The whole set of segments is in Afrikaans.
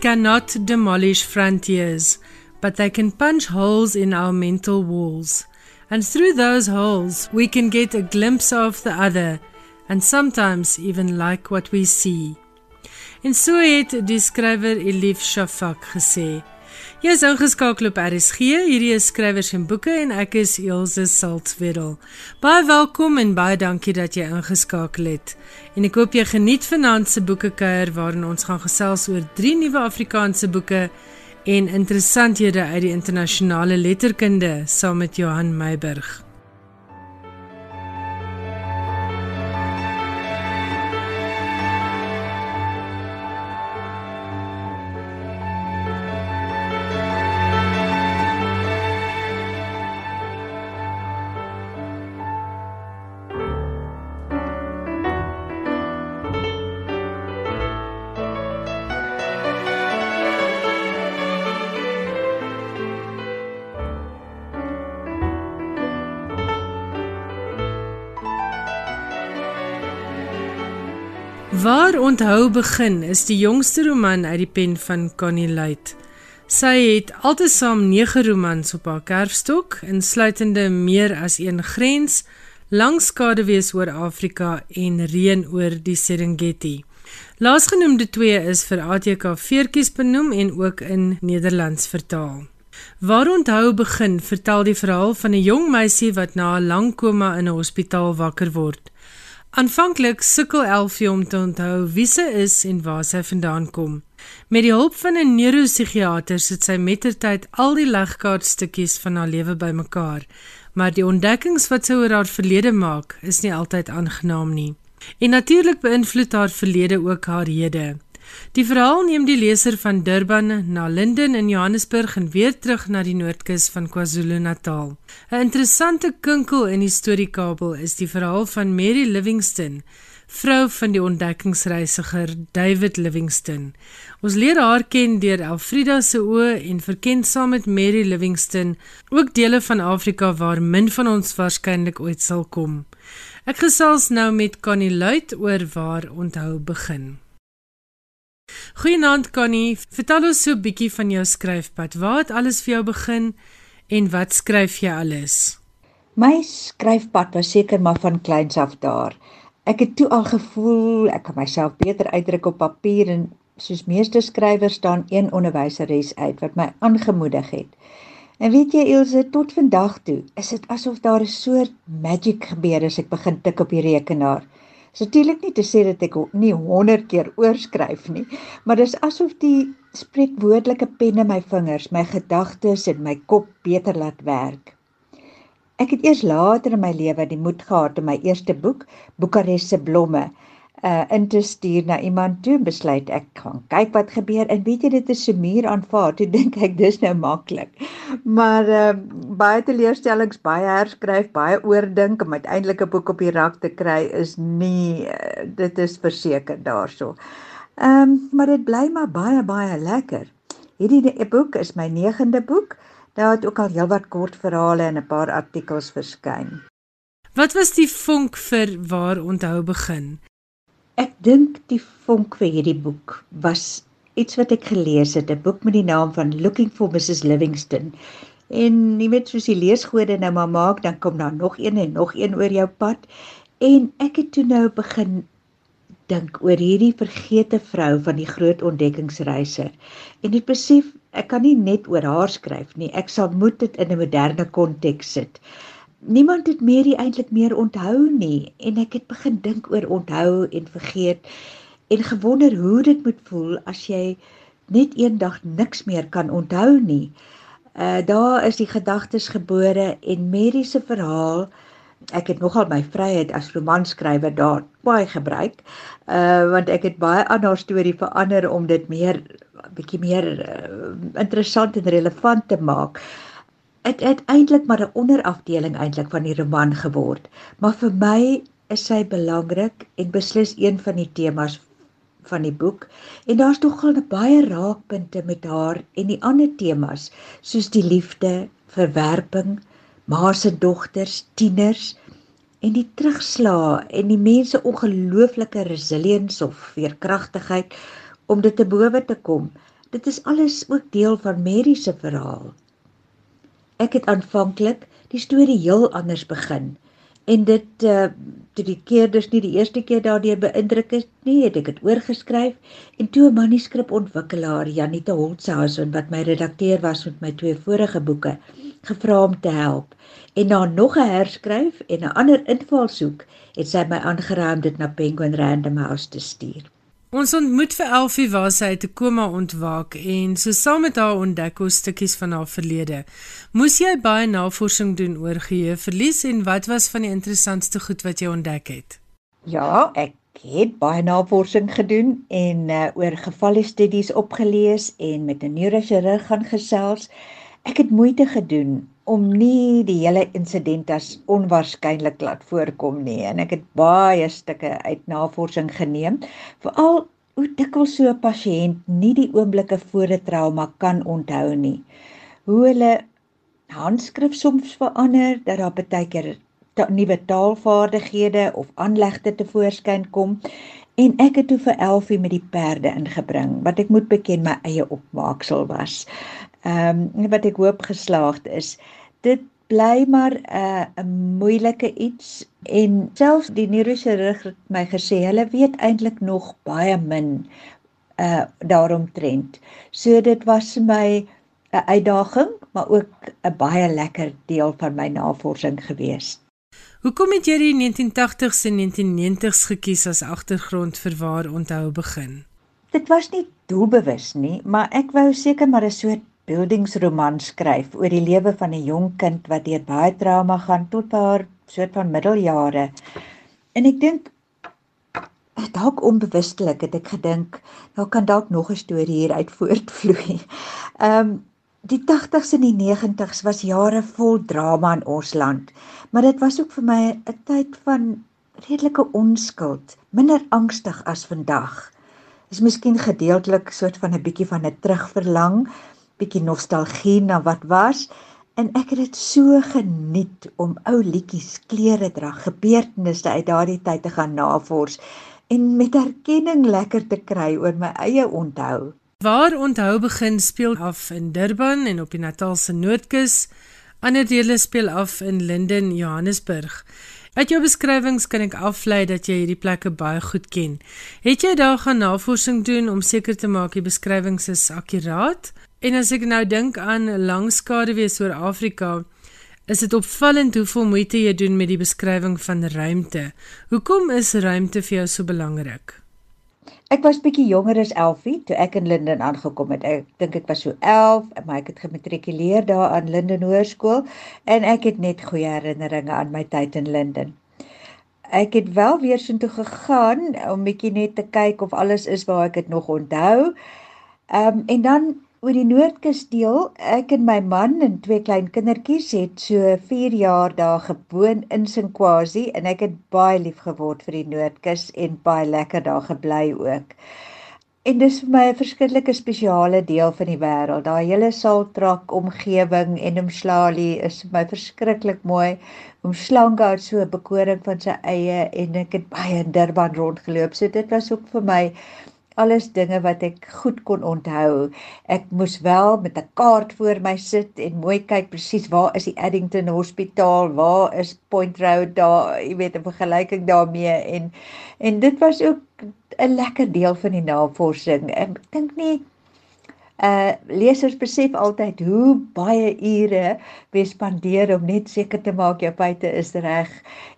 Cannot demolish frontiers, but they can punch holes in our mental walls. And through those holes, we can get a glimpse of the other and sometimes even like what we see. En so skrywer Elif Shafak gesê: Jy is ingeskakel op RSG. Hierdie is skrywers en boeke en ek is Elsje Saltzwedel. Baie welkom en baie dankie dat jy ingeskakel het. En ek hoop jy geniet vanaand se boekekuier waarin ons gaan gesels oor drie nuwe Afrikaanse boeke en interessanthede uit die internasionale letterkunde saam met Johan Meiburg. Waar onthou begin is die jongste roman uit die pen van Connie Luit. Sy het altesaam 9 romans op haar kerfstok, insluitende meer as een grens, langskadewees oor Afrika en reën oor die Serengeti. Laasgenoemde twee is vir ATK Veertjies benoem en ook in Nederlands vertaal. Waar onthou begin vertel die verhaal van 'n jong meisie wat na 'n lang koma in 'n hospitaal wakker word. Aanvanklik sukkel Elfie om te onthou wie sy is en waar sy vandaan kom. Met die hulp van 'n neuropsigiater sit sy mettertyd al die legkaartstukkies van haar lewe bymekaar, maar die ontdekkings wat sy oor haar verlede maak, is nie altyd aangenaam nie. En natuurlik beïnvloed haar verlede ook haar hede. Die verhaal neem die leser van Durban na Linden in Johannesburg en weer terug na die noordkus van KwaZulu-Natal. 'n Interessante kinkel in die storiekabel is die verhaal van Mary Livingston, vrou van die ontdekkingsreisiger David Livingston. Ons leer haar ken deur Elfrida se oë en verken saam met Mary Livingston ook dele van Afrika waar min van ons waarskynlik ooit sal kom. Ek gesels nou met Connie Luit oor waar onthou begin. Goeienaand Connie, vertel ons so 'n bietjie van jou skryfpad. Waar het alles vir jou begin en wat skryf jy alles? My skryfpad was seker maar van kleins af daar. Ek het toe al gevoel ek kan myself beter uitdruk op papier en soos meeste skrywers staan een onderwyseres uit wat my aangemoedig het. En weet jy Elsje, tot vandag toe is dit asof daar 'n soort magie gebeur as ek begin tik op die rekenaar. Dis natuurlik nie te sê dat ek nie 100 keer oorskryf nie, maar dis asof die spreekwoordelike pen in my vingers my gedagtes en my kop beter laat werk. Ek het eers later in my lewe die moed gehad om my eerste boek, Boekarest se blomme, uh in te stuur na iemand toe besluit ek gaan kyk wat gebeur. En weet jy dit is so muur aanvaar toe dink ek dis nou maklik. Maar uh baie teleurstellings baie herskryf baie oordink om uiteindelik 'n boek op die rak te kry is nie uh, dit is verseker daarso. Ehm um, maar dit bly maar baie baie lekker. Hierdie boek is my 9de boek. Daar het ook al heelwat kort verhale en 'n paar artikels verskyn. Wat was die vonk vir waar onthou begin? Ek dink die vonk vir hierdie boek was iets wat ek gelees het, 'n boek met die naam van Looking for Mrs Livingston. En jy weet soos die leesgode nou maar maak, dan kom daar nog een en nog een oor jou pad. En ek het toe nou begin dink oor hierdie vergete vrou van die groot ontdekkingsreise. En ek besef ek kan nie net oor haar skryf nie. Ek sal moet dit in 'n moderne konteks sit niemand het meer eintlik meer onthou nie en ek het begin dink oor onthou en vergeet en gewonder hoe dit moet voel as jy net eendag niks meer kan onthou nie. Uh daar is die gedagtes gebore en Mary se verhaal ek het nogal my vryheid as romanskrywer daar baie gebruik. Uh want ek het baie aan haar storie verander om dit meer bietjie meer uh, interessant en relevant te maak. Uh het uiteindelik maar 'n onderafdeling eintlik van die roman geword. Maar vir my is sy belangrik en beslis een van die temas van die boek. En daar's tog al baie raakpunte met haar en die ander temas soos die liefde, verwerping, ma se dogters, tieners en die terugslae en die mense ongelooflike resilience of veerkragtigheid om dit te bowe te kom dit is alles ook deel van Mary se verhaal. Ek het aanvanklik die storie heel anders begin en dit uh toe die keerders nie die eerste keer daardeur beïndruk is nie, het ek dit oorgeskryf en toe 'n manuskrip-ontwikkelaar Janita Holtzhausen wat my redakteur was met my twee vorige boeke, gevra om te help en na nog 'n herskryf en 'n ander invalshoek het sy my aangeraai om dit na Penguin Random House te stuur. Ons ontmoet vir Elfie waar sy uit 'n koma ontwaak en so saam met haar ontdek ons stukkies van haar verlede. Moes jy baie navorsing doen oor geheueverlies en wat was van die interessantste goed wat jy ontdek het? Ja, ek het baie navorsing gedoen en uh, oor gevalle studies opgelees en met 'n neurochirurg gaan gesels. Ek het moeite gedoen om nie die hele insident as onwaarskynlik laat voorkom nie en ek het baie stukke uit navorsing geneem veral hoe dikwels so 'n pasiënt nie die oomblikke voor 'n trauma kan onthou nie. Hoe hulle handskrif soms verander dat daar baie keer ta nuwe taalvaardighede of aanlegte te voorskyn kom en ek het toe vir Elfie met die perde ingebring wat ek moet beken my eie opmaaksel was ehm um, wat ek hoop geslaagd is. Dit bly maar 'n uh, 'n moeilike iets en selfs die neurochirurg het my gesê hulle weet eintlik nog baie min uh daaromtrent. So dit was vir my 'n uitdaging, maar ook 'n baie lekker deel van my navorsing gewees. Hoekom het jy die 1980s en 1990s gekies as agtergrond vir waar onthou begin? Dit was nie doelbewus nie, maar ek wou seker maar 'n soort buildingsroman skryf oor die lewe van 'n jong kind wat deur baie trauma gaan tot haar soort van middeljare. En ek dink dalk onbewustelik het ek gedink, daar kan dalk nog 'n storie hier uit voortvloei. Ehm um, die 80s en die 90s was jare vol drama in ons land, maar dit was ook vir my 'n tyd van redelike onskuld, minder angstig as vandag. Is miskien gedeeltelik soort van 'n bietjie van 'n terugverlang bietjie nostalgie na wat was en ek het dit so geniet om ou liedjies, klere dra, gebeurtenisse uit daardie tyd te gaan navors en met erkenning lekker te kry oor my eie onthou. Waar onthou begin speel af in Durban en op die Natalse Noordkus. Ander dele speel af in Linden, Johannesburg. Uit jou beskrywings kan ek aflei dat jy hierdie plekke baie goed ken. Het jy daar gaan navorsing doen om seker te maak die beskrywings is akkuraat? En as ek nou dink aan langskadewees oor Afrika, is dit opvallend hoeveel moeite jy doen met die beskrywing van ruimte. Hoekom is ruimte vir jou so belangrik? Ek was bietjie jonger as Elfie toe ek in Linden aangekom het. Ek dink ek was so 11, maar ek het gematrikuleer daar aan Linden Hoërskool en ek het net goeie herinneringe aan my tyd in Linden. Ek het wel weer soontoe gegaan om bietjie net te kyk of alles is waar ek dit nog onthou. Ehm um, en dan oor die Noordkus deel, ek en my man en twee klein kindertjies het so 4 jaar daar gewoon in Sinkwasi en ek het baie lief geword vir die Noordkus en baie lekker daar gebly ook. En dis vir my 'n verskillike spesiale deel van die wêreld. Daai hele Saltrak omgewing en Umhlali is vir my verskriklik mooi. Umhlanga het so 'n bekoring van sy eie en ek het baie in Durban rondgeloop. So dit was ook vir my alles dinge wat ek goed kon onthou. Ek moes wel met 'n kaart voor my sit en mooi kyk presies waar is die Addington Hospitaal, waar is Point Road daar, jy weet, 'n vergelyking daarmee en en dit was ook 'n lekker deel van die navorsing. Ek dink nie uh lesers besef altyd hoe baie ure we spandeer om net seker te maak jou feite is reg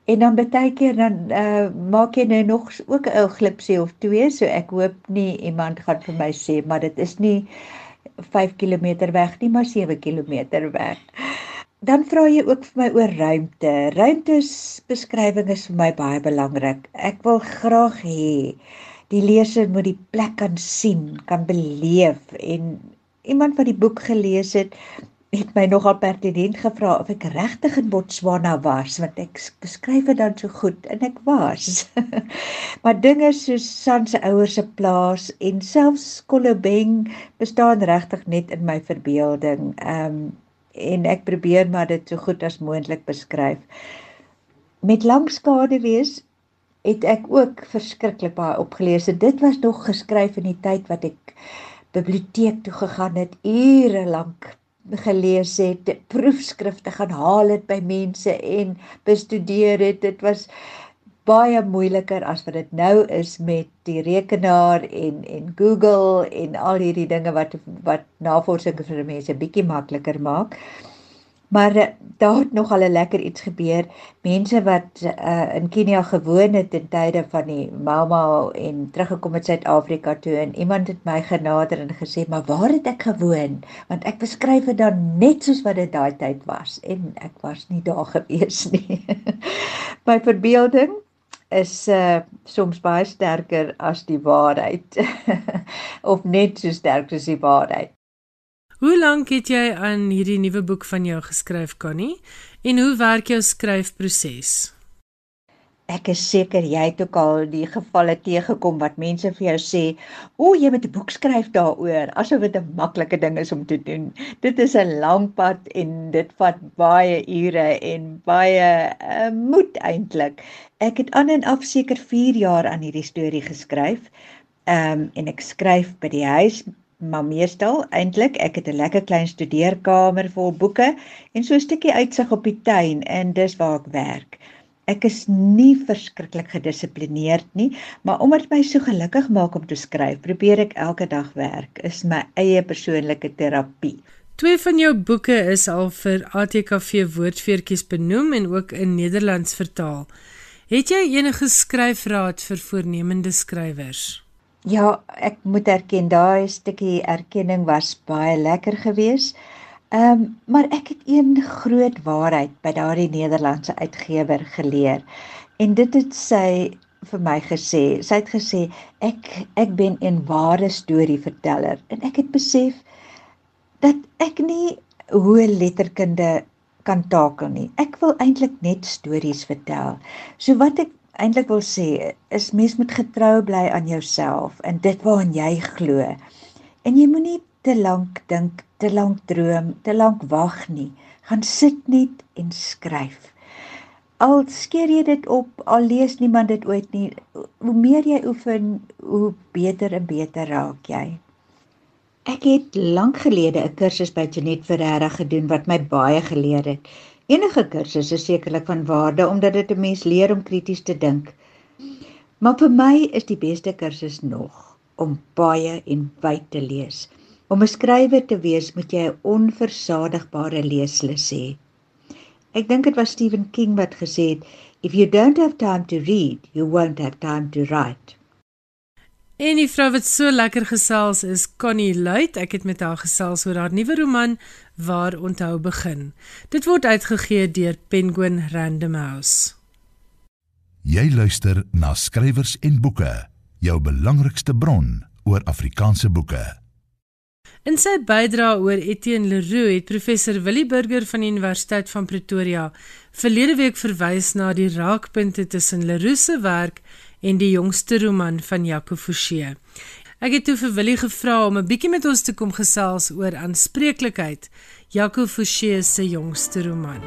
en dan baie keer dan uh maak jy nou nog ook 'n glipsie of twee so ek hoop nie iemand gaan vir my sê maar dit is nie 5 km weg nie maar 7 km weg. Dan vra jy ook vir my oor ruimte. Ruimtesbeskrywing is vir my baie belangrik. Ek wil graag hê die leser moet die plek kan sien, kan beleef en iemand wat die boek gelees het het my nogal pertinent gevra of ek regtig in Botswana was want ek beskryf dit dan so goed en ek was. maar dinge soos San se ouers se plaas en selfs Kolobeng bestaan regtig net in my verbeelding. Ehm um, en ek probeer maar dit so goed as moontlik beskryf. Met lang skade wees het ek ook verskriklik baie opgelees. Dit was nog geskryf in die tyd wat ek biblioteek toe gegaan het, ure lank gelees het, proefskrifte gaan haal het by mense en bestudeer het. Dit was baie moeiliker as wat dit nou is met die rekenaar en en Google en al hierdie dinge wat wat navorsing vir mense bietjie makliker maak. Maar uh, daar het nog al 'n lekker iets gebeur. Mense wat uh, in Kenia gewoon het in tye van die Mau en teruggekom het Suid-Afrika toe en iemand het my genader en gesê, "Maar waar het ek gewoon?" Want ek beskryf dit dan net soos wat dit daai tyd was en ek was nie daar gewees nie. my verbeelding is uh, soms baie sterker as die waarheid of net so sterk soos die waarheid. Hoe lank het jy aan hierdie nuwe boek van jou geskryf, Connie? En hoe werk jou skryfproses? Ek is seker jy het ook al die gevalle teëgekom wat mense vir jou sê, "O, jy moet 'n boek skryf daaroor," asof dit 'n maklike ding is om te doen. Dit is 'n lang pad en dit vat baie ure en baie uh, moed eintlik. Ek het aan en af seker 4 jaar aan hierdie storie geskryf. Ehm um, en ek skryf by die huis maar meestal eintlik ek het 'n lekker klein studeerkamer vol boeke en so 'n stukkie uitsig op die tuin en dis waar ek werk. Ek is nie verskriklik gedissiplineerd nie, maar omdat my so gelukkig maak om te skryf, probeer ek elke dag werk. Is my eie persoonlike terapie. Twee van jou boeke is al vir ATKV woordfeertjies benoem en ook in Nederlands vertaal. Het jy enige skryfraad vir voornemende skrywers? Ja, ek moet erken daai stukkie erkenning was baie lekker geweest. Ehm, um, maar ek het een groot waarheid by daardie Nederlandse uitgewer geleer. En dit het sy vir my gesê. Sy het gesê ek ek ben 'n ware storieverteller en ek het besef dat ek nie hoë letterkunde kan takel nie. Ek wil eintlik net stories vertel. So wat ek eintlik wil sê is mens moet getrou bly aan jouself en dit waaraan jy glo. En jy moenie te lank dink, te lank droom, te lank wag nie. Gaan sit net en skryf. Al skeer jy dit op, al lees niemand dit ooit nie, hoe meer jy oefen, hoe beter en beter raak jy. Ek het lank gelede 'n kursus by Janet Ferreira gedoen wat my baie geleer het. Enige kursus is sekerlik van waarde omdat dit 'n mens leer om krities te dink. Maar vir my is die beste kursus nog om baie en wyd te lees. Om 'n skrywer te wees, moet jy 'n onversadigbare leeslus hê. Ek dink dit was Stephen King wat gesê het, "If you don't have time to read, you won't have time to write." En die vrou wat so lekker gesels is Connie Luit. Ek het met haar gesels oor haar nuwe roman Waar onthou begin. Dit word uitgegee deur Penguin Random House. Jy luister na skrywers en boeke, jou belangrikste bron oor Afrikaanse boeke. In sy bydrae oor Etienne Leroux het professor Willie Burger van die Universiteit van Pretoria verlede week verwys na die raakpunte tussen Leroux se werk en die jongste roman van Jaco Forsie. Ek het toe vir Willie gevra om 'n bietjie met ons te kom gesels oor aanspreeklikheid, Jaco Forsie se jongste roman.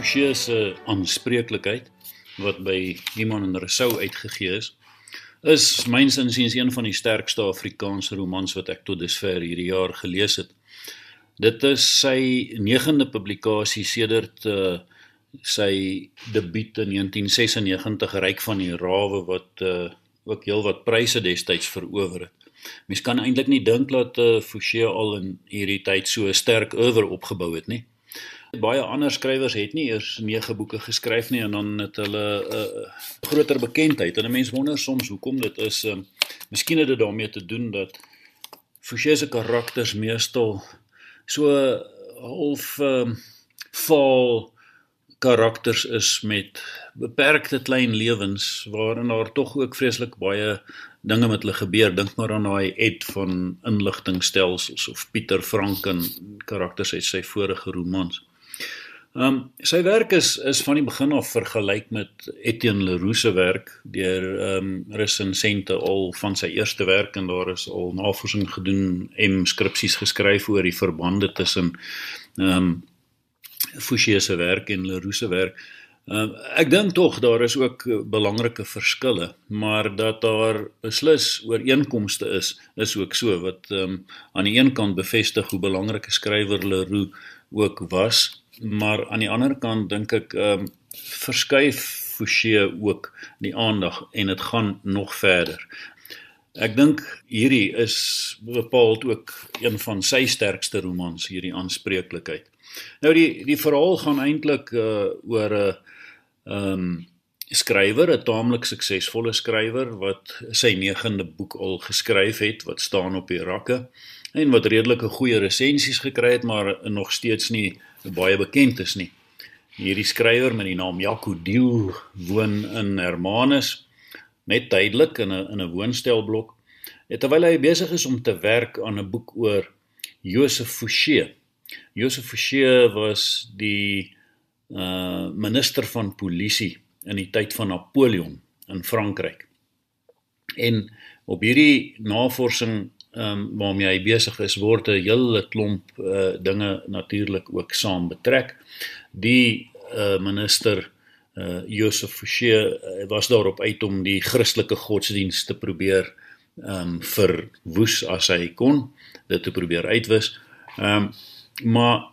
Fouché se aanspreeklikheid wat by Iman en Rousseau uitgegee is, is myns insiens een van die sterkste Afrikaanse romans wat ek tot dusver hierdie jaar gelees het. Dit is sy 9de publikasie sedert uh, sy debuut in 1996 Ryk van die Rawe wat uh, ook heelwat pryse destyds verower het. Mens kan eintlik nie dink dat uh, Fouché al in hierdie tyd so sterk oor opgebou het nie. Baie ander skrywers het nie eers 9 boeke geskryf nie en dan het hulle 'n uh, groter bekendheid. En 'n mens wonder soms hoekom dit is. Uh, miskien het dit daarmee te doen dat Fouché se karakters meestal so half ehm uh, val karakters is met beperkte klein lewens waarin daar tog ook vreeslik baie dinge met hulle gebeur. Dink maar aan daai Ed van inligtingstelsels of Pieter Franken karakters uit sy vorige romans. Ehm um, sy werk is is van die begin af vergelyk met Etienne Leroux se werk deur ehm um, resensente al van sy eerste werk en daar is al navorsing gedoen en skripsies geskryf oor die verbande tussen ehm um, Fouché se werk en Leroux se werk. Ehm uh, ek dink tog daar is ook belangrike verskille, maar dat daar beslis ooreenkomste is, is ook so wat ehm um, aan die een kant bevestig hoe belangrike skrywer Leroux ook was maar aan die ander kant dink ek ehm um, verskuif Fouché ook die aandag en dit gaan nog verder. Ek dink hierdie is bepaald ook een van sy sterkste romans hierdie aanspreeklikheid. Nou die die verhaal gaan eintlik uh, oor 'n ehm um, skrywer, 'n taamlik suksesvolle skrywer wat sy 9de boek al geskryf het wat staan op die rakke en wat redelike goeie resensies gekry het maar nog steeds nie baie bekend is nie. Hierdie skrywer met die naam Jaco Diel woon in Hermanus net tydelik in 'n in 'n woonstelblok. Terwyl hy besig is om te werk aan 'n boek oor Joseph Fouché. Joseph Fouché was die uh minister van polisie in die tyd van Napoleon in Frankryk. En op hierdie navorsing ehm um, waarmee hy besig is word 'n hele klomp uh, dinge natuurlik ook saam betrek. Die uh, minister uh, Joseph Fouché uh, was daarop uit om die Christelike godsdienst te probeer ehm um, verwoes as hy kon, dit te probeer uitwis. Ehm um, maar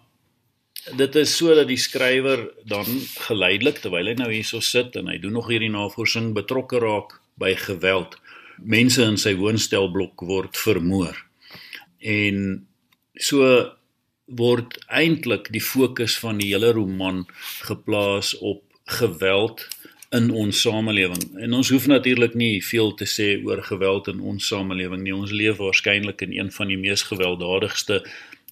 dit is so dat die skrywer dan geleidelik terwyl hy nou hierso sit en hy doen nog hierdie navorsing betrokke raak by geweld mense in sy woonstelblok word vermoor. En so word eintlik die fokus van die hele roman geplaas op geweld in ons samelewing. En ons hoef natuurlik nie veel te sê oor geweld in ons samelewing nie. Ons leef waarskynlik in een van die mees gewelddadigste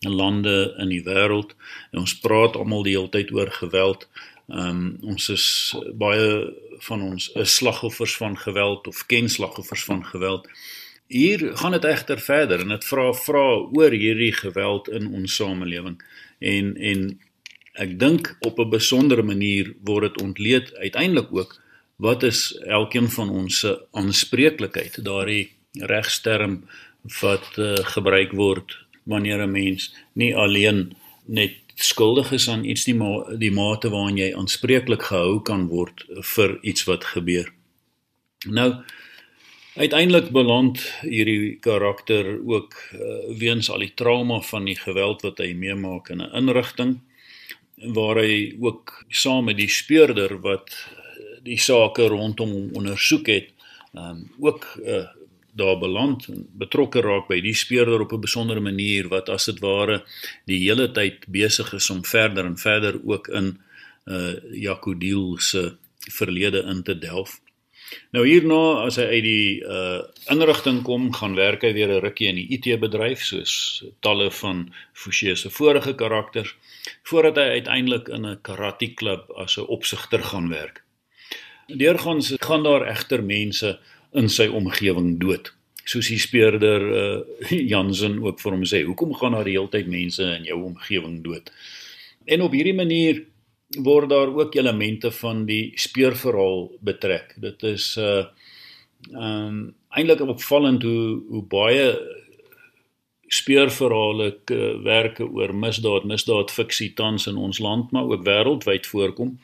lande in die wêreld. Ons praat almal die hele tyd oor geweld. Ehm um, ons is baie van ons is slagoffers van geweld of ken slagoffers van geweld. Hier gaan dit egter verder en dit vra vra oor hierdie geweld in ons samelewing en en ek dink op 'n besondere manier word dit ontleed uiteindelik ook wat is elkeen van ons se aanspreeklikheid daardie regsterm wat uh, gebruik word wanneer 'n mens nie alleen net skuldig is aan iets nie maar die mate waarin jy aanspreeklik gehou kan word vir iets wat gebeur. Nou uiteindelik beland hierdie karakter ook uh, weens al die trauma van die geweld wat hy meemaak in 'n inrigting waar hy ook saam met die speurder wat die sake rondom hom ondersoek het, um, ook uh, daar beland en betrokke raak by die speurder op 'n besondere manier wat as dit ware die hele tyd besig is om verder en verder ook in uh Jacodiel se verlede in te delf. Nou hierna as hy uit die uh inrigting kom, gaan werk hy weer 'n rukkie in die IT bedryf soos talle van Fouché se vorige karakters voordat hy uiteindelik in 'n karate klub as 'n opsigter gaan werk. Deurgaans gaan daar egter mense in sy omgewing dood. Soos die speurder uh, Jansen ook vir hom sê, hoekom gaan daar die hele tyd mense in jou omgewing dood? En op hierdie manier word daar ook elemente van die speurverhaal betrek. Dit is uh um eintlik opvallend hoe hoe baie speurverhale werke oor misdaad, misdaad fiksie tans in ons land maar ook wêreldwyd voorkom.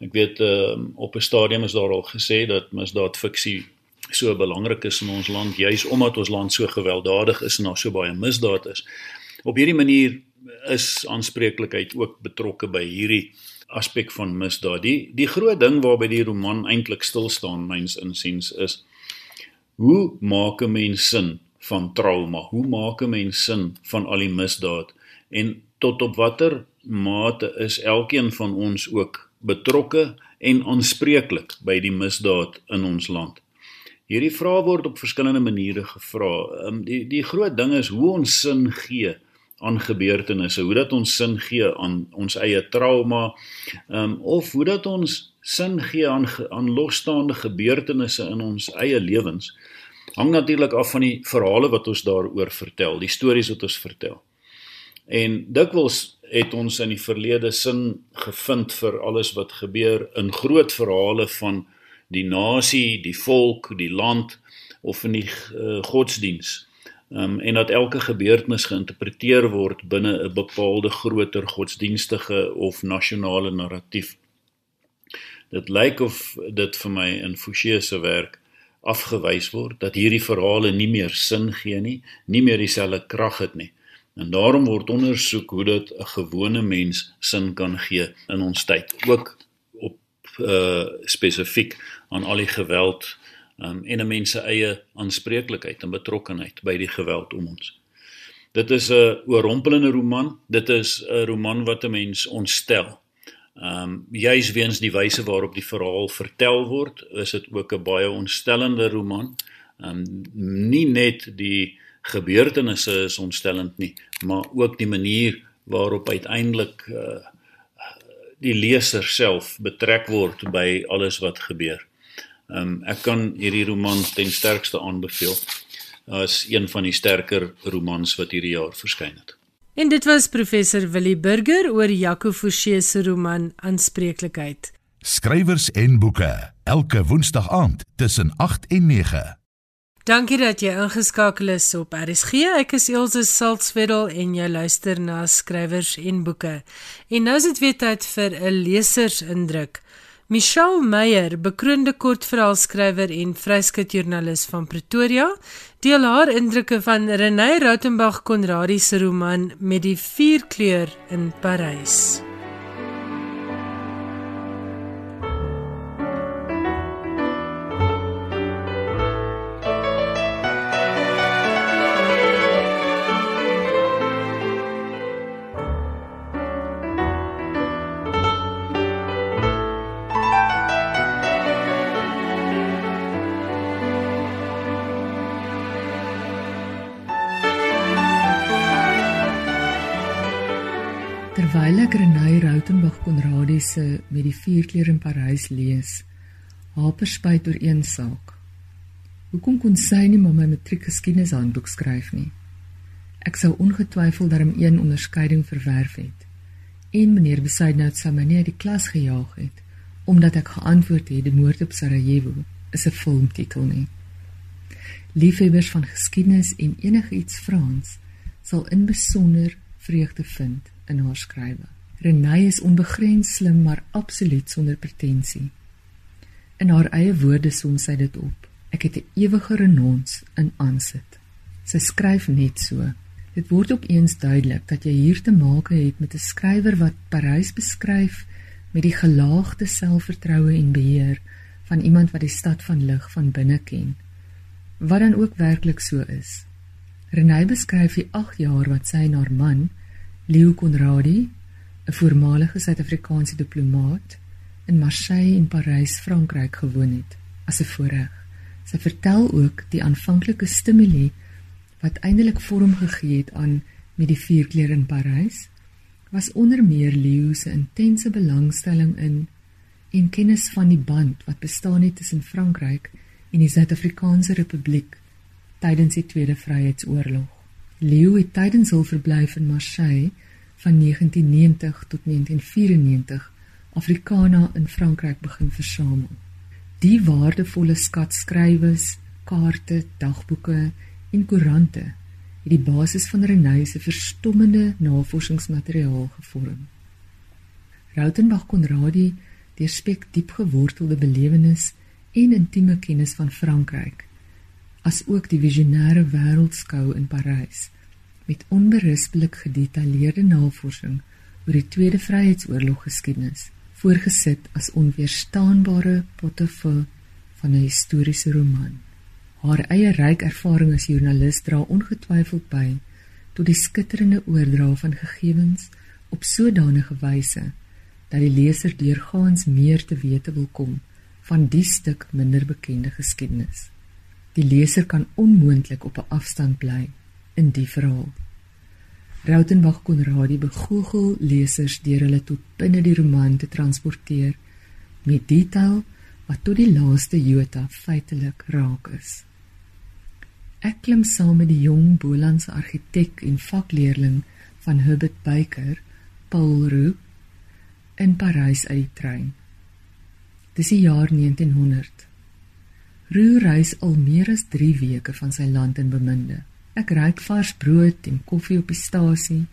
Ek weet uh, op 'n stadium is daar al gesê dat misdaad fiksie so belangrik is in ons land juis omdat ons land so gewelddadig is en daar so baie misdaad is. Op hierdie manier is aanspreeklikheid ook betrokke by hierdie aspek van misdaad. Die die groot ding waarby die roman eintlik stil staan myns insiens is hoe maak 'n mens sin van trauma? Hoe maak 'n mens sin van al die misdaad? En tot op watter mate is elkeen van ons ook betrokke en aanspreeklik by die misdaad in ons land? Hierdie vrae word op verskillende maniere gevra. Um, die die groot ding is hoe ons sin gee aan gebeurtenisse, hoe dat ons sin gee aan ons eie trauma, ehm um, of hoe dat ons sin gee aan aan losstaande gebeurtenisse in ons eie lewens, hang natuurlik af van die verhale wat ons daaroor vertel, die stories wat ons vertel. En dikwels het ons in die verlede sin gevind vir alles wat gebeur in groot verhale van die nasie, die volk, die land of in die uh, godsdiens um, en dat elke gebeurtenis geïnterpreteer word binne 'n bepaalde groter godsdienstige of nasionale narratief. Dit lyk of dit vir my in Fouché se werk afgewys word dat hierdie verhale nie meer sin gee nie, nie meer dieselfde krag het nie. En daarom word ondersoek hoe dit 'n gewone mens sin kan gee in ons tyd, ook uh spesifiek aan al die geweld um, en 'n mens se eie aanspreeklikheid en betrokkenheid by die geweld om ons. Dit is 'n oorrompelende roman. Dit is 'n roman wat 'n mens ontstel. Ehm um, juis weens die wyse waarop die verhaal vertel word, is dit ook 'n baie ontstellende roman. Ehm um, nie net die gebeurtenisse is ontstellend nie, maar ook die manier waarop uiteindelik uh, die leser self betrek word by alles wat gebeur. Ehm um, ek kan hierdie roman ten sterkste aanbeveel as een van die sterker romans wat hierdie jaar verskyn het. En dit was professor Willie Burger oor Jaco Forsie se roman Aanspreeklikheid. Skrywers en boeke elke woensdag aand tussen 8 en 9. Dankie dat jy ingeskakel is op RSG. Ek is Elsje Salzwetel en jy luister na Skrywers en boeke. En nou is dit weer tyd vir 'n lesersindruk. Michelle Meyer, bekroonde kortverhaalskrywer en vryskutjoernalis van Pretoria, deel haar indrukke van Renée Rautenbach Konradi se roman Met die vierkleur in Parys. Ek Renée Rautenbach Konradi se met die vierkleur in Parys lees, haper spyt oor een saak. Hoekom kon sy nie maar my matriek geskiedenishandboek skryf nie? Ek sou ongetwyfeld daarom een onderskeiding verwerf het. En meneer Besaidnout sou my nie uit die klas gejaag het omdat ek geantwoord het die moord op Sarajevo is 'n filmtitel nie. Liefhebbers van geskiedenis en enigiets Frans sal in besonder vreugde vind in haar skrywe. Renée is onbegrens slim maar absoluut sonder pretensie. In haar eie woorde som sy dit op. Ek het 'n ewige renons in aansit. Sy skryf net so. Dit word ook eens duidelik dat jy hier te maak het met 'n skrywer wat Parys beskryf met die gelaagde selfvertroue en beheer van iemand wat die stad van lig van binne ken. Wat dan ook werklik so is. Renée beskryf die 8 jaar wat sy en haar man Leo Conradi, 'n voormalige Suid-Afrikaanse diplomaat in Marseille en Parys, Frankryk gewoon het, as 'n voorreg. Sy vertel ook die aanvanklike stimule wat eindelik vorm gegee het aan met die vierkleur in Parys was onder meer Leo se intense belangstelling in en kennis van die band wat bestaan het tussen Frankryk en die Suid-Afrikaanse Republiek tydens die Tweede Vryheidsoorlog. Leo het tydens hul verblyf in Marseille van 1990 tot 1994 Afrikana in Frankryk begin versamel. Die waardevolle skat skrywes, kaarte, dagboeke en koerante het die basis van Renée se verstommende navorsingsmateriaal gevorm. Rautenbach Konradi deurspek diep gewortelde belewenis en intieme kennis van Frankryk as ook die visionêre wêreldskou in Parys met onberispelik gedetailleerde navorsing oor die Tweede Vryheidsoorlog geskiedenis voorgesit as onweerstaanbare potefeu van 'n historiese roman. Haar eie ryk ervaring as joernalis dra ongetwyfeld by tot die skitterende oordra van gegevens op sodanige wyse dat die leser deurgaans meer te wete wil kom van die stuk minder bekende geskiedenis. Die leser kan onmoontlik op 'n afstand bly in die verhaal. Rautenbach Konradi begoochel lesers deur hulle tot binne die roman te transporteer met detail wat tot die laaste jota feitelik raak is. Ek klim saam met die jong Bolandse argitek en vakleerling van Herbert Baker, Paul Roux, in Parys uit die trein. Dis die jaar 1900. Roux reis al meer as 3 weke van sy land in beminde. Ek ruik vars brood en koffie op die stasie.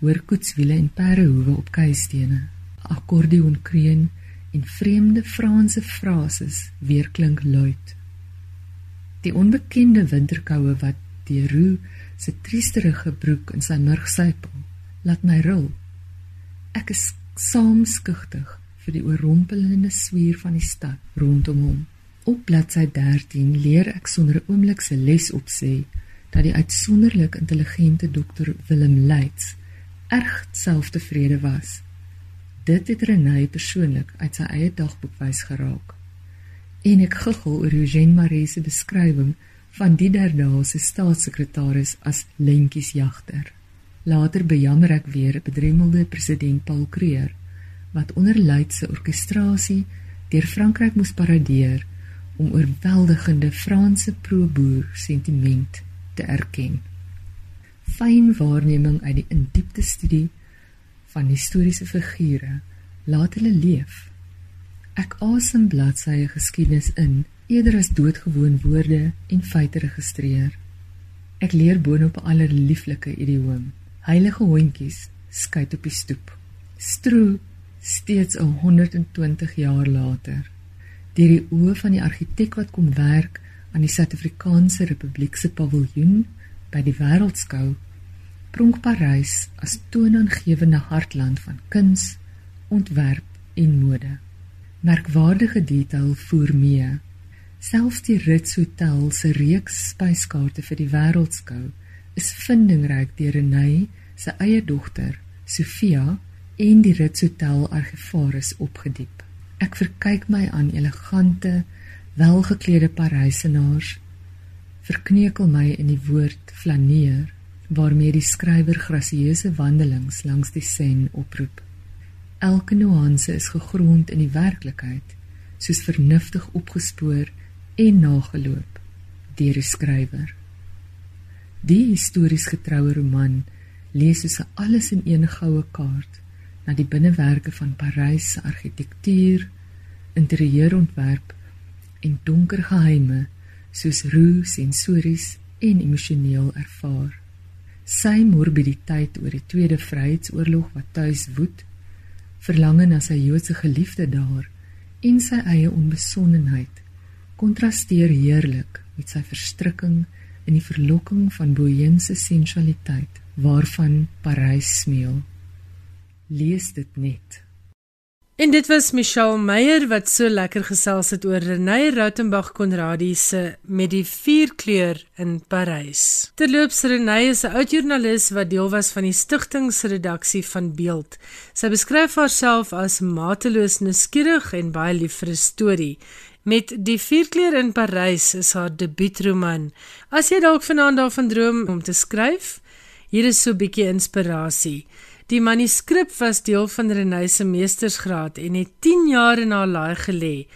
Hoor koetswiele en perdehoewe op keistene. Akkordeon kreun en vreemde Franse frases weerklink luid. Die onbekende winterkoue wat die roe se triesterige broek in sy murg sypel, laat my ril. Ek is saamskugtig vir die oorrompelende swier van die stad rondom hom. Op bladsy 13 leer ek sonder 'n oomblik se les opsê dat die uitsonderlik intelligente dokter Willem Leits erg selftevrede was. Dit het Renay persoonlik uit sy eie dagboek wys geraak. En ek guggel oor Eugene Maree se beskrywing van die derdaagse staatssekretaris as lentjies jagter. Later bejammer ek weer 'n bedremmelde president Paul Creer wat onder Leits se orkestrasie deur Frankryk moes paradeer om oorweldigende Franse pro-boer sentiment te erken. Fyn waarneming uit die indiepte studie van historiese figure laat hulle leef. Ek asem bladsye geskiedenis in eerder as doodgewoon woorde en feite registreer. Ek leer boonop 'n allerlieflike idioom. Heilige hondjies skuit op die stoep. Stroe steeds 'n 120 jaar later. Deur die oë van die argitek wat kom werk aan die Suid-Afrikaanse Republiek se paviljoen by die Wêreldskou pronk Parys as toonaangewende hartland van kuns, ontwerp en mode. Merkwaardige detail voer mee. Selfs die Ritz Hotel se reeks spyskaarte vir die Wêreldskou is vindingryk deur Renay se eie dogter, Sofia, en die Ritz Hotel argivaris opgediep. Ek verkyk my aan elegante welgeklede parysenaars verkneukel my in die woord flaneer waarmee die skrywer grasieuse wandelings langs die Seine oproep. Elke nuance is gegrond in die werklikheid, soos vernuftig opgespoor en nageloop deur die skrywer. Die histories getroue roman lees soos 'n alles in een goue kaart na die binnewerke van Parys se argitektuur, interieurontwerp en donker geheime soos roe sensories en emosioneel ervaar. Sy morbiditeit oor die Tweede Vryheidsoorlog wat tuis woed, verlange na sy Joodse geliefde daar en sy eie onbesonnenheid kontrasteer heerlik met sy verstrikking in die verlokking van boeënse sensualiteit waarvan Parys smeel. Lees dit net. En dit was Michelle Meyer wat so lekker gesels het oor Renée Rautenbach Konradi se met die vierkleur in Parys. Terloops Renée is 'n oud joernalis wat deel was van die stigtingsredaksie van Beeld. Sy beskryf haarself as mateloos nuuskierig en baie lief vir 'n storie. Met die vierkleur in Parys is haar debuutroman. As jy dalk vanaand daarvan droom om te skryf, hier is so 'n bietjie inspirasie. Die manuskrip was deel van Renée se meestersgraad en het 10 jaar in haar laai gelê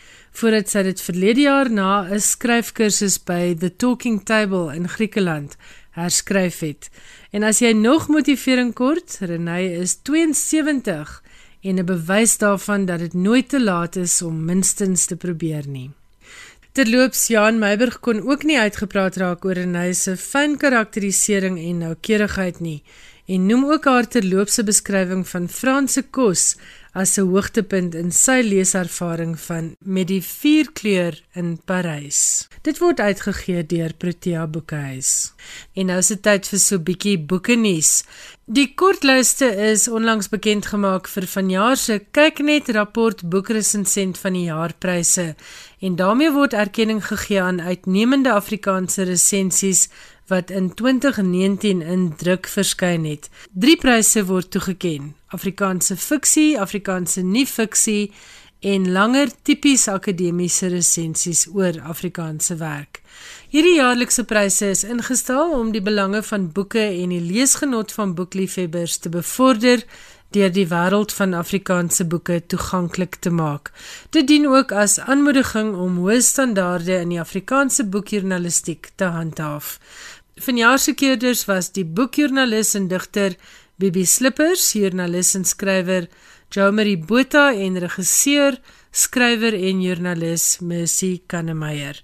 voordat sy dit verlede jaar na 'n skryfkursus by The Talking Table in Griekeland herskryf het. En as jy nog motivering kort, Renée is 72 en 'n bewys daarvan dat dit nooit te laat is om minstens te probeer nie. Terloops Jan Meiburg kon ook nie uitgepraat raak oor Renée se fyn karakterisering en noukeurigheid nie en noem ook haar terloopse beskrywing van Franse kos as 'n hoogtepunt in sy leeservaring van Met die vierkleur in Parys. Dit word uitgegee deur Protea Boekhuis. En nou is dit tyd vir so 'n bietjie boeke nuus. Die kortlyste is onlangs bekend gemaak vir vanjaar se Kyknet rapport boekresensent van die jaarpryse en daarmee word erkenning gegee aan uitnemende Afrikaanse resensies wat in 2019 in druk verskyn het. Drie pryse word toegekend: Afrikaanse fiksie, Afrikaanse nie-fiksie en langer tipies akademiese resensies oor Afrikaanse werk. Hierdie jaarlikse pryse is ingestel om die belange van boeke en die leesgenot van boekliefhebbers te bevorder deur die wêreld van Afrikaanse boeke toeganklik te maak. Dit dien ook as aanmoediging om hoë standaarde in die Afrikaanse boekjournalistiek te handhaaf. Vanjaar se keerders was die boekjoernalis en digter Bibi Slippers, joernalis en skrywer Jomari Botha en regisseur, skrywer en joernalis Mercy Kannemeyer.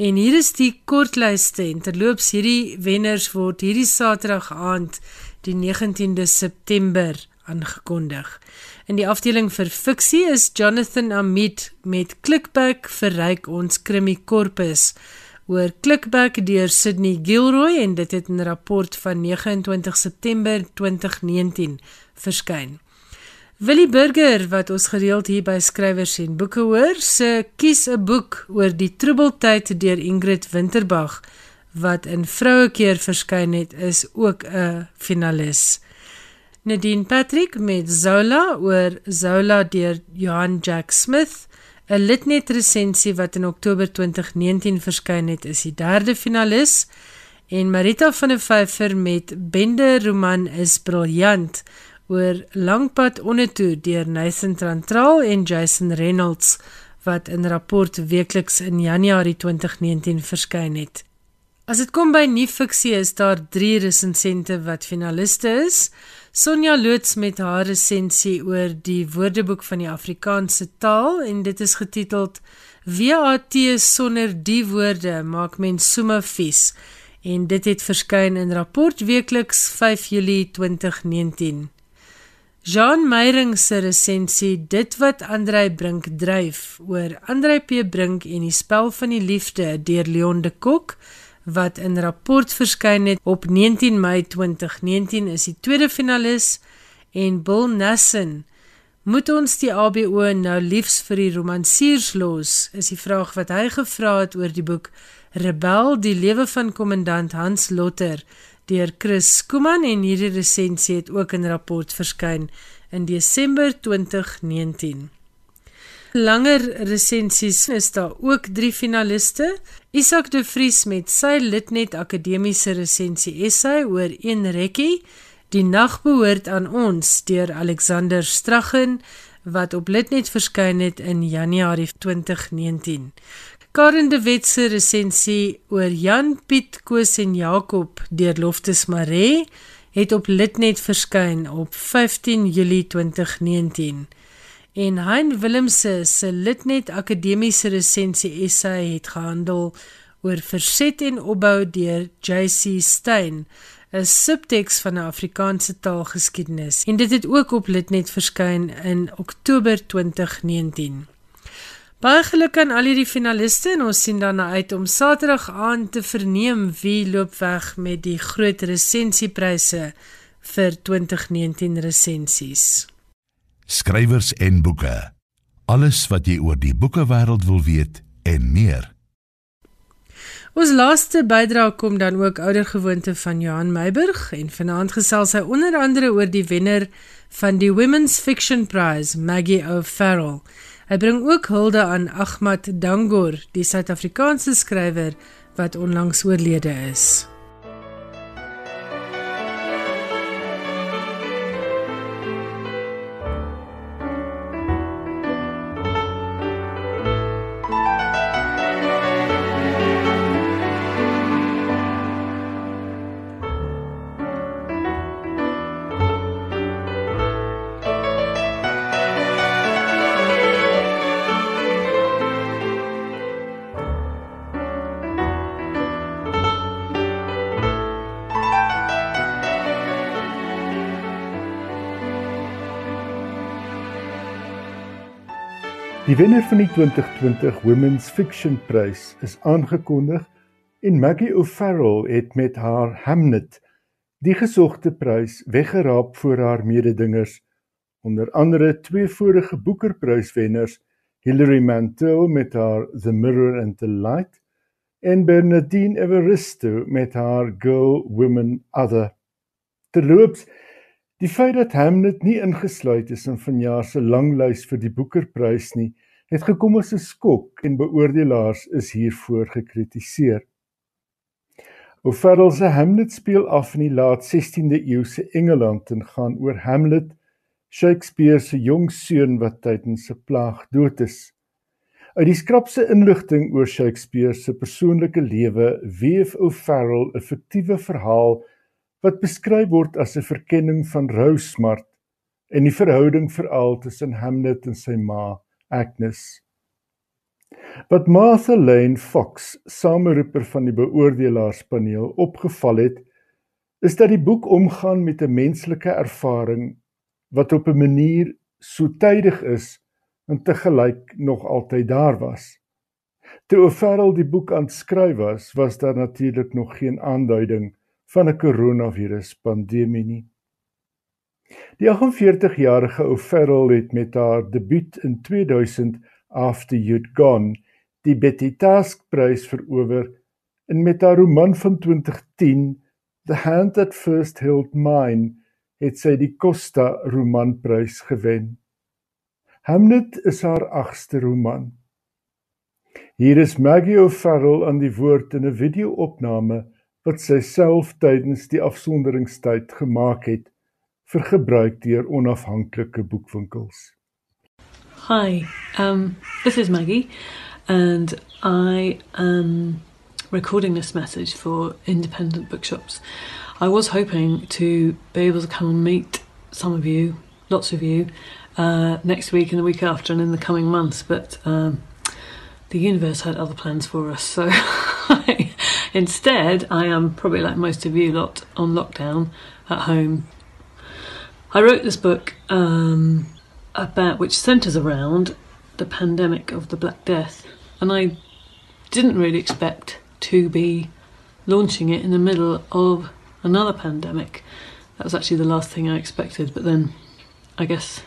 En hier is die kortlyste en terloops hierdie wenners word hierdie Saterdag aand die 19de September aangekondig. In die afdeling vir fiksie is Jonathan Amit met Clickback verryk ons krimi korpus oor Clickback deur Sydney Gilroy en dit het in 'n rapport van 29 September 2019 verskyn. Willie Burger wat ons gereeld hier by skrywers en boeke hoor, se kies 'n boek oor die troebeltyd deur Ingrid Winterbag wat in Vrouekeer verskyn het, is ook 'n finalis. Nadine Patrick met Zola oor Zola deur Johan Jack Smith. 'n Litnet resensie wat in Oktober 2019 verskyn het, is die derde finalis en Marita van der Vyver met Bende roman is briljant oor Langpad ondertoe deur Nathan Trantral en Jason Reynolds wat in rapport weekliks in Januarie 2019 verskyn het. As dit kom by nuwe fiksie is daar 3 resensente wat finaliste is. Sonja loods met haar resensie oor die Woordeboek van die Afrikaanse taal en dit is getiteld VAT sonder die woorde maak mens somme vies en dit het verskyn in rapport weekliks 5 Julie 2019. Jean Meyring se resensie dit wat Andrei Brink dryf oor Andrei P. Brink en die spel van die liefde deur Leon de Kok wat in rapport verskyn het op 19 Mei 2019 is die tweede finalis. En Bill Nassen moet ons die ABO nou liefs vir die romansiers los? is die vraag wat hy gevra het oor die boek Rebel die lewe van kommandant Hans Lotter deur Chris Skuman en hierdie resensie het ook in rapport verskyn in Desember 2019 Langer resensies is daar ook 3 finaliste. Isak de Vries met sy Litnet Akademiese resensie essay oor een rekkie, Die nag behoort aan ons deur Alexander Straggen wat op Litnet verskyn het in Januarie 2019. Karen de Wet se resensie oor Jan Piet Koos en Jakob deur Loftus Maree het op Litnet verskyn op 15 Julie 2019 en Hein Willemse se Litnet Akademiese resensie essay het gehandel oor verset en opbou deur JC Stein 'n subteks van 'n Afrikaanse taalgeskiedenis en dit het ook op Litnet verskyn in Oktober 2019. Baie geluk aan al hierdie finaliste en ons sien daarna uit om Saterdag aan te verneem wie loop weg met die groot resensiepryse vir 2019 resensies skrywers en boeke. Alles wat jy oor die boekewêreld wil weet en meer. Ons laaste bydrae kom dan ook oudergewoonte van Johan Meiburg en vanaand gesels hy onder andere oor die wenner van die Women's Fiction Prize, Maggie O'Farrell. Hy bring ook hulde aan Ahmad Dangor, die Suid-Afrikaanse skrywer wat onlangs oorlede is. Die wenner van die 2020 Women's Fiction Prys is aangekondig en Maggie O'Farrell het met haar Hamnet die gesogte prys weggeraap voor haar mededingers onder andere twee vorige Booker-pryswenners Hilary Mantel met haar The Mirror and the Light en Bernadine Evaristo met haar Girl Women Other. Terloops Die feit dat Hamlet nie ingesluit is in vanjaar se langlys vir die Boekerprys nie, het gekom as 'n skok en beoordelaars is hiervoor gekritiseer. O'Farrell se Hamlet speel af in die laat 16de eeu se Engeland en gaan oor Hamlet, Shakespeare se jong seun wat tydens 'n plaag dood is. Uit die skrapse inligting oor Shakespeare se persoonlike lewe weef O'Farrell 'n fiktiewe verhaal wat beskryf word as 'n verkenning van rou smart en die verhouding veral tussen Hamlet en sy ma, Agnes. Wat Martha Lane Fox, sameroeper van die beoordelaarspaneel, opgeval het, is dat die boek omgaan met 'n menslike ervaring wat op 'n manier so tydig is en te gelyk nog altyd daar was. Toe O'Farrell die boek aanskryf was, was daar natuurlik nog geen aanduiding van 'n koronavirus pandemie nie. Die 48-jarige O'Farrell het met haar debuut in 2000 After You'd Gone die Betty Task Prys verower en met haar roman van 2010 The Hand That First Held Mine het sy die Costa Romanprys gewen. Hamlet is haar agste roman. Hier is Maggie O'Farrell aan die woord in 'n video-opname wat sy self tydens die afsonderingstyd gemaak het vir gebruik deur onafhanklike boekwinkels. Hi, um, this is Maggie, and I am recording this message for independent bookshops. I was hoping to be able to come and meet some of you, lots of you, uh, next week and the week after and in the coming months, but um, the universe had other plans for us. So instead, I am probably like most of you lot on lockdown at home. I wrote this book. Um, about which centres around the pandemic of the Black Death, and I didn't really expect to be launching it in the middle of another pandemic. That was actually the last thing I expected, but then I guess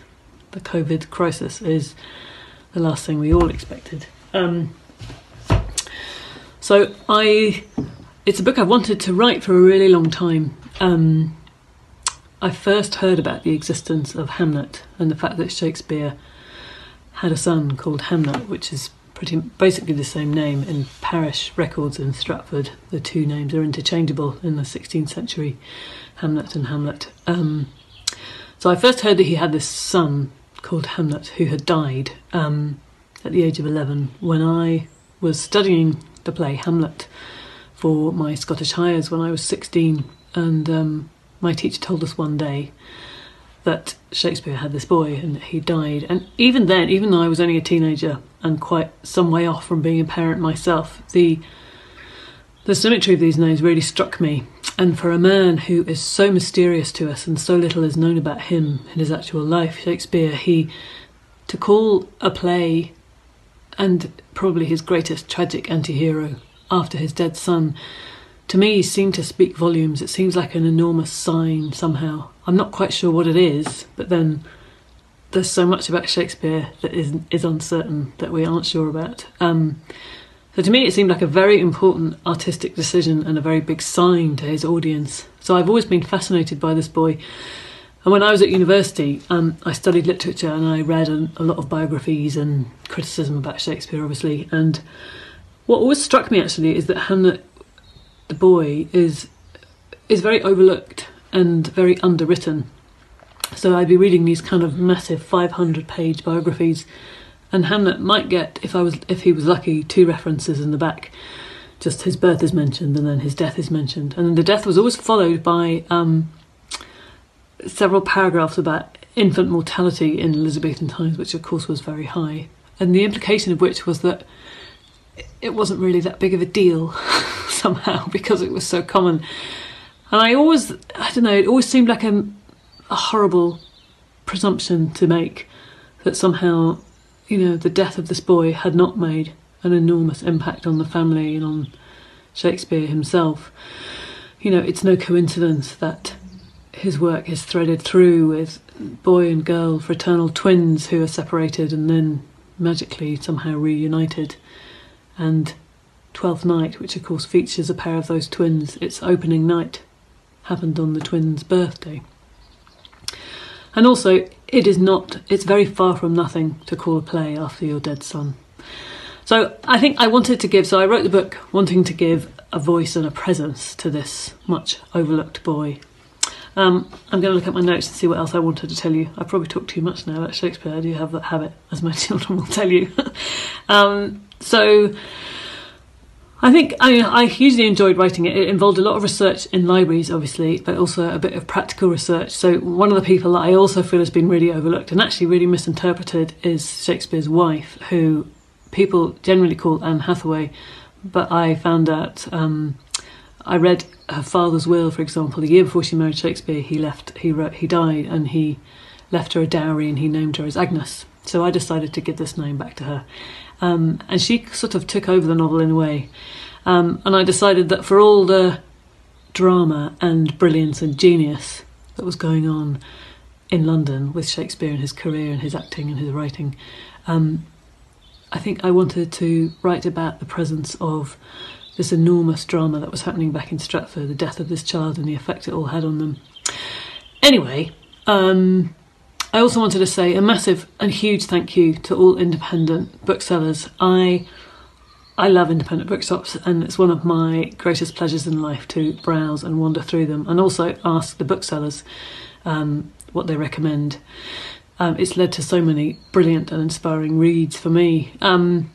the COVID crisis is the last thing we all expected. Um, so I, it's a book I've wanted to write for a really long time. Um, I first heard about the existence of Hamlet and the fact that Shakespeare had a son called Hamlet, which is pretty basically the same name in parish records in Stratford. The two names are interchangeable in the 16th century, Hamlet and Hamlet. Um, so I first heard that he had this son called Hamlet who had died um, at the age of 11 when I was studying the play Hamlet for my Scottish Highers when I was 16 and um, my teacher told us one day that Shakespeare had this boy and he died. And even then, even though I was only a teenager and quite some way off from being a parent myself, the the symmetry of these names really struck me. And for a man who is so mysterious to us and so little is known about him in his actual life, Shakespeare, he to call a play and probably his greatest tragic anti-hero after his dead son to me seemed to speak volumes. It seems like an enormous sign somehow. I'm not quite sure what it is, but then there's so much about Shakespeare that is is uncertain that we aren't sure about. Um, so to me, it seemed like a very important artistic decision and a very big sign to his audience. So I've always been fascinated by this boy. And when I was at university, um, I studied literature and I read a, a lot of biographies and criticism about Shakespeare, obviously. And what always struck me actually is that Hamlet the boy is is very overlooked and very underwritten. So I'd be reading these kind of massive 500 page biographies, and Hamlet might get, if I was, if he was lucky, two references in the back. Just his birth is mentioned, and then his death is mentioned, and then the death was always followed by um, several paragraphs about infant mortality in Elizabethan times, which of course was very high, and the implication of which was that it wasn't really that big of a deal somehow because it was so common. And I always, I don't know, it always seemed like a, a horrible presumption to make that somehow, you know, the death of this boy had not made an enormous impact on the family and on Shakespeare himself. You know, it's no coincidence that his work is threaded through with boy and girl fraternal twins who are separated and then magically somehow reunited and Twelfth Night, which of course features a pair of those twins, its opening night happened on the twins' birthday. And also, it is not, it's very far from nothing to call a play after your dead son. So I think I wanted to give, so I wrote the book wanting to give a voice and a presence to this much overlooked boy. Um, I'm going to look at my notes and see what else I wanted to tell you. I probably talked too much now about Shakespeare. I do have that habit, as my children will tell you. um, so I think I, I hugely enjoyed writing it. It involved a lot of research in libraries, obviously, but also a bit of practical research. So one of the people that I also feel has been really overlooked and actually really misinterpreted is Shakespeare's wife, who people generally call Anne Hathaway, but I found out. Um, I read her father's will, for example, the year before she married Shakespeare. He left. He wrote. He died, and he left her a dowry, and he named her as Agnes. So I decided to give this name back to her, um, and she sort of took over the novel in a way. Um, and I decided that for all the drama and brilliance and genius that was going on in London with Shakespeare and his career and his acting and his writing, um, I think I wanted to write about the presence of this enormous drama that was happening back in Stratford, the death of this child and the effect it all had on them. Anyway, um, I also wanted to say a massive and huge thank you to all independent booksellers. I I love independent bookshops, and it's one of my greatest pleasures in life to browse and wander through them, and also ask the booksellers um, what they recommend. Um, it's led to so many brilliant and inspiring reads for me. Um,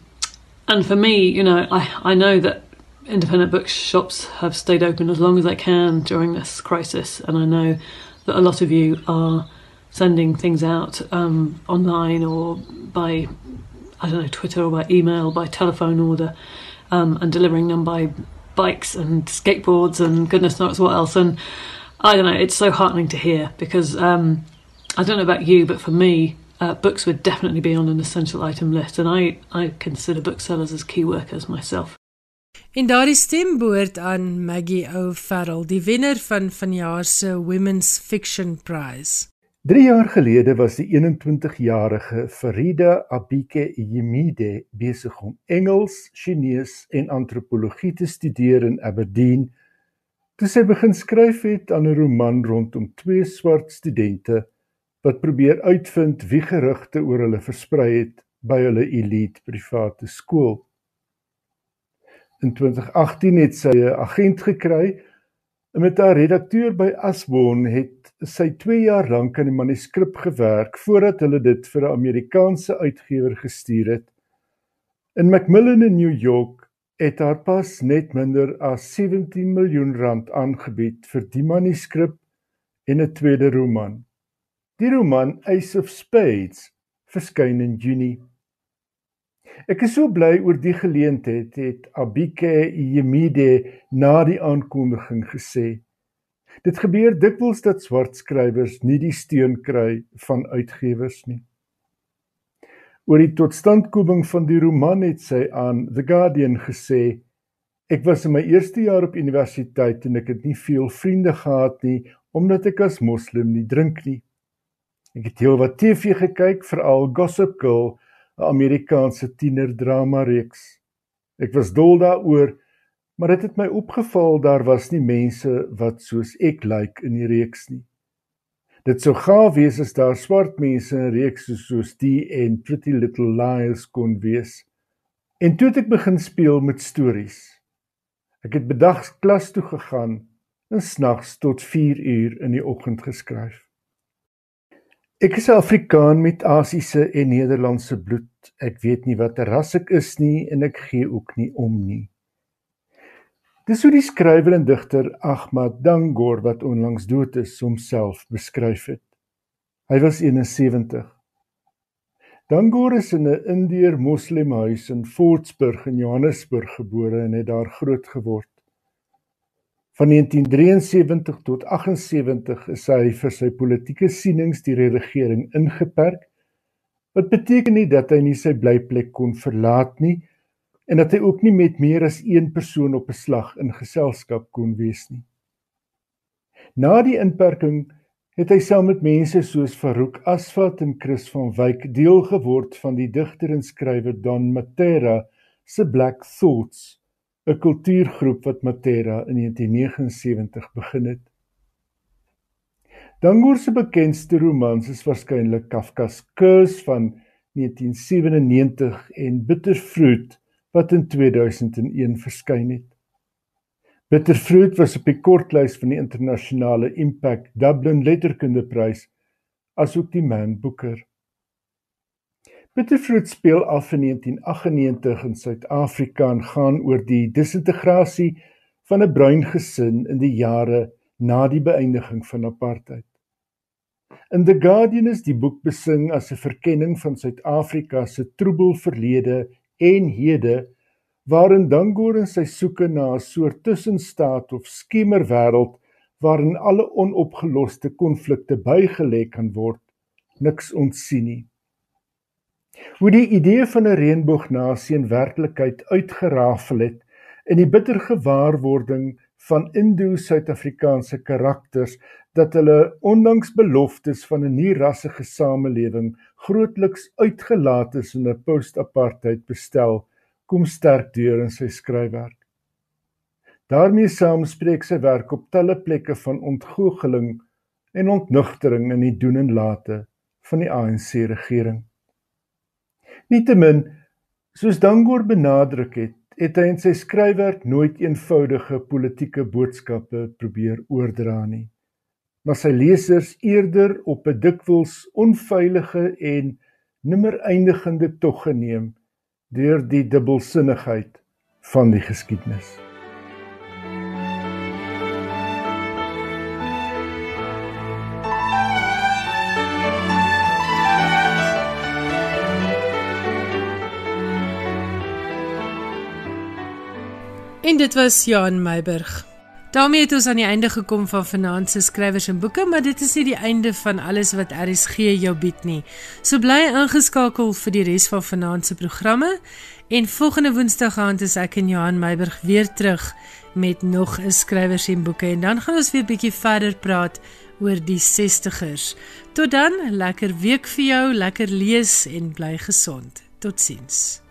and for me, you know, I, I know that independent bookshops have stayed open as long as they can during this crisis, and I know that a lot of you are sending things out um, online or by I don't know Twitter or by email, by telephone order, um, and delivering them by bikes and skateboards and goodness knows what else. And I don't know, it's so heartening to hear because um, I don't know about you, but for me, uh, books would definitely be on an essential item list, and I I consider booksellers as key workers myself. En daardie stem behoort aan Maggie O'Farrell, die wenner van vanjaar se Women's Fiction Prize. 3 jaar gelede was die 21-jarige Farida Abike Yemide besig om Engels, Chinese en antropologie te studeer in Aberdeen. Toe sy begin skryf het aan 'n roman rondom twee swart studente wat probeer uitvind wie gerugte oor hulle versprei het by hulle elite private skool. In 2018 het sy 'n agent gekry en met haar redakteur by Asborn het sy 2 jaar lank aan die manuskrip gewerk voordat hulle dit vir 'n Amerikaanse uitgewer gestuur het. In Macmillan in New York het haar pas net minder as 17 miljoen rand aangebied vir die manuskrip en 'n tweede roman. Die roman Ace of Spades verskyn in Junie Ek is so bly oor die geleentheid het Abike Yemide na die aankondiging gesê. Dit gebeur dikwels dat swart skrywers nie die steun kry van uitgewers nie. Oor die totstandkoming van die roman het sy aan The Guardian gesê: Ek was in my eerste jaar op universiteit en ek het nie veel vriende gehad nie omdat ek as moslim nie drink nie. Ek het heelwat TV gekyk, veral Gossip Girl 'n Amerikaanse tienerdrama reeks. Ek was dol daaroor, maar dit het, my opgeval daar was nie mense wat soos ek lyk like in die reeks nie. Dit sou gaaf wees as daar swart mense in reekse soos die en Pretty Little Liars kon wees. En toe het ek begin speel met stories. Ek het bedags klas toe gegaan en snags tot 4 uur in die oggend geskryf. Ek is 'n Afrikaan met Asiëse en Nederlandse bloed. Ek weet nie watter ras ek is nie en ek gee ook nie om nie. Dis hoe die skrywer en digter Ahmad Dangor wat onlangs dood is, homself beskryf het. Hy was 71. Dangor is in 'n Indeer moslimhuis in Fortsburg in Johannesburg gebore en het daar groot geword. Van 1973 tot 78 is hy vir sy politieke sienings deur die regering ingeperk. Wat beteken nie dat hy nie sy blyplek kon verlaat nie en dat hy ook nie met meer as een persoon op 'n slag in geselskap kon wees nie. Na die inperking het hy saam met mense soos Farouk Asfat en Chris van Wyk deel geword van die digter en skrywer Don Matera se Black Thoughts 'n kultuurgroep wat Matera in 1979 begin het. Dangoor se bekendste romans is waarskynlik Kafka's Curse van 1997 en Bitterfruit wat in 2001 verskyn het. Bitterfruit was op die kortlys van die internasionale Impact Dublin Letterkundeprys asook die Man Booker. Bitterfruit speel af in 1998 in Suid-Afrika en gaan oor die disintegrasie van 'n bruin gesin in die jare na die beëindiging van apartheid. In The Guardian is die boek besing as 'n verkenning van Suid-Afrika se troebel verlede en hede waarin Dangoor en sy soeke na 'n soort tussenstaat of skemerwêreld waarin alle onopgeloste konflikte bygelê kan word, niks ontsien nie. Hoe die idee van 'n reënboognasie in werklikheid uitgerafel het in die bitter gewaarwording van Indo-Suid-Afrikaanse karakters dat hulle ondanks beloftes van 'n nuwe rassige samelewing grootliks uitgelaat is in 'n post-apartheid bestel kom sterk deur in sy skryfwerk. daarmee saam spreek sy werk op talle plekke van ontgoocheling en ontnugtering in die doen en late van die ANC regering. Nietemin, soos Dangoor benadruk het, het hy in sy skryfwerk nooit eenvoudige politieke boodskappe probeer oordra nie, maar sy lesers eerder op 'n dikwels onveilige en nimmer eindigende tog geneem deur die dubbelsinnigheid van die geskiedenis. En dit was Jan Meiburg. Daarmee het ons aan die einde gekom van vanaand se skrywers en boeke, maar dit is nie die einde van alles wat RSG jou bied nie. So bly ingeskakel vir die res van vanaand se programme en volgende Woensdag aand is ek en Johan Meiburg weer terug met nog 'n skrywers en boeke en dan gaan ons weer bietjie verder praat oor die 60ers. Tot dan, lekker week vir jou, lekker lees en bly gesond. Totsiens.